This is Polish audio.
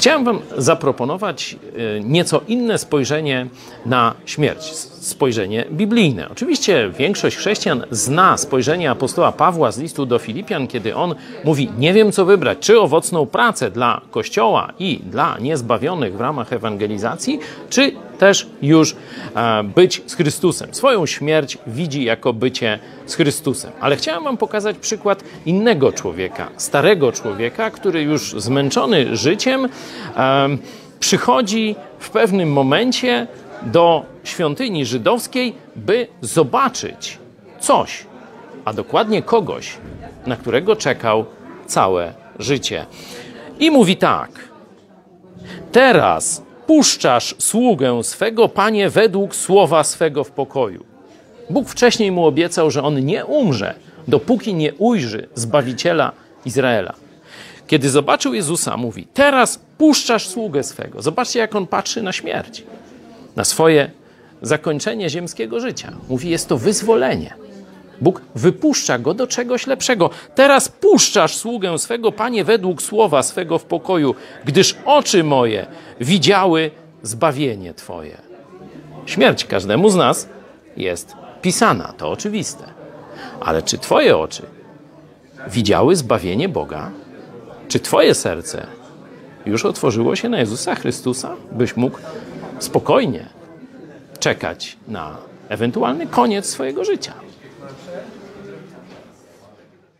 Chciałem Wam zaproponować e, nieco inne spojrzenie na śmierć, spojrzenie biblijne. Oczywiście większość chrześcijan zna spojrzenie apostoła Pawła z listu do Filipian, kiedy on mówi: Nie wiem, co wybrać, czy owocną pracę dla Kościoła i dla niezbawionych w ramach ewangelizacji, czy też już e, być z Chrystusem. Swoją śmierć widzi jako bycie z Chrystusem. Ale chciałem Wam pokazać przykład innego człowieka, starego człowieka, który już zmęczony życiem e, przychodzi w pewnym momencie do świątyni żydowskiej, by zobaczyć coś, a dokładnie kogoś, na którego czekał całe życie. I mówi tak: Teraz puszczasz sługę swego, panie, według słowa swego w pokoju. Bóg wcześniej mu obiecał, że on nie umrze, dopóki nie ujrzy Zbawiciela Izraela. Kiedy zobaczył Jezusa, mówi: Teraz puszczasz sługę swego. Zobaczcie, jak on patrzy na śmierć, na swoje zakończenie ziemskiego życia. Mówi: Jest to wyzwolenie. Bóg wypuszcza go do czegoś lepszego. Teraz puszczasz sługę swego, panie, według słowa swego w pokoju, gdyż oczy moje widziały zbawienie Twoje. Śmierć każdemu z nas jest pisana, to oczywiste. Ale czy Twoje oczy widziały zbawienie Boga? Czy Twoje serce już otworzyło się na Jezusa Chrystusa, byś mógł spokojnie czekać na ewentualny koniec swojego życia? That's.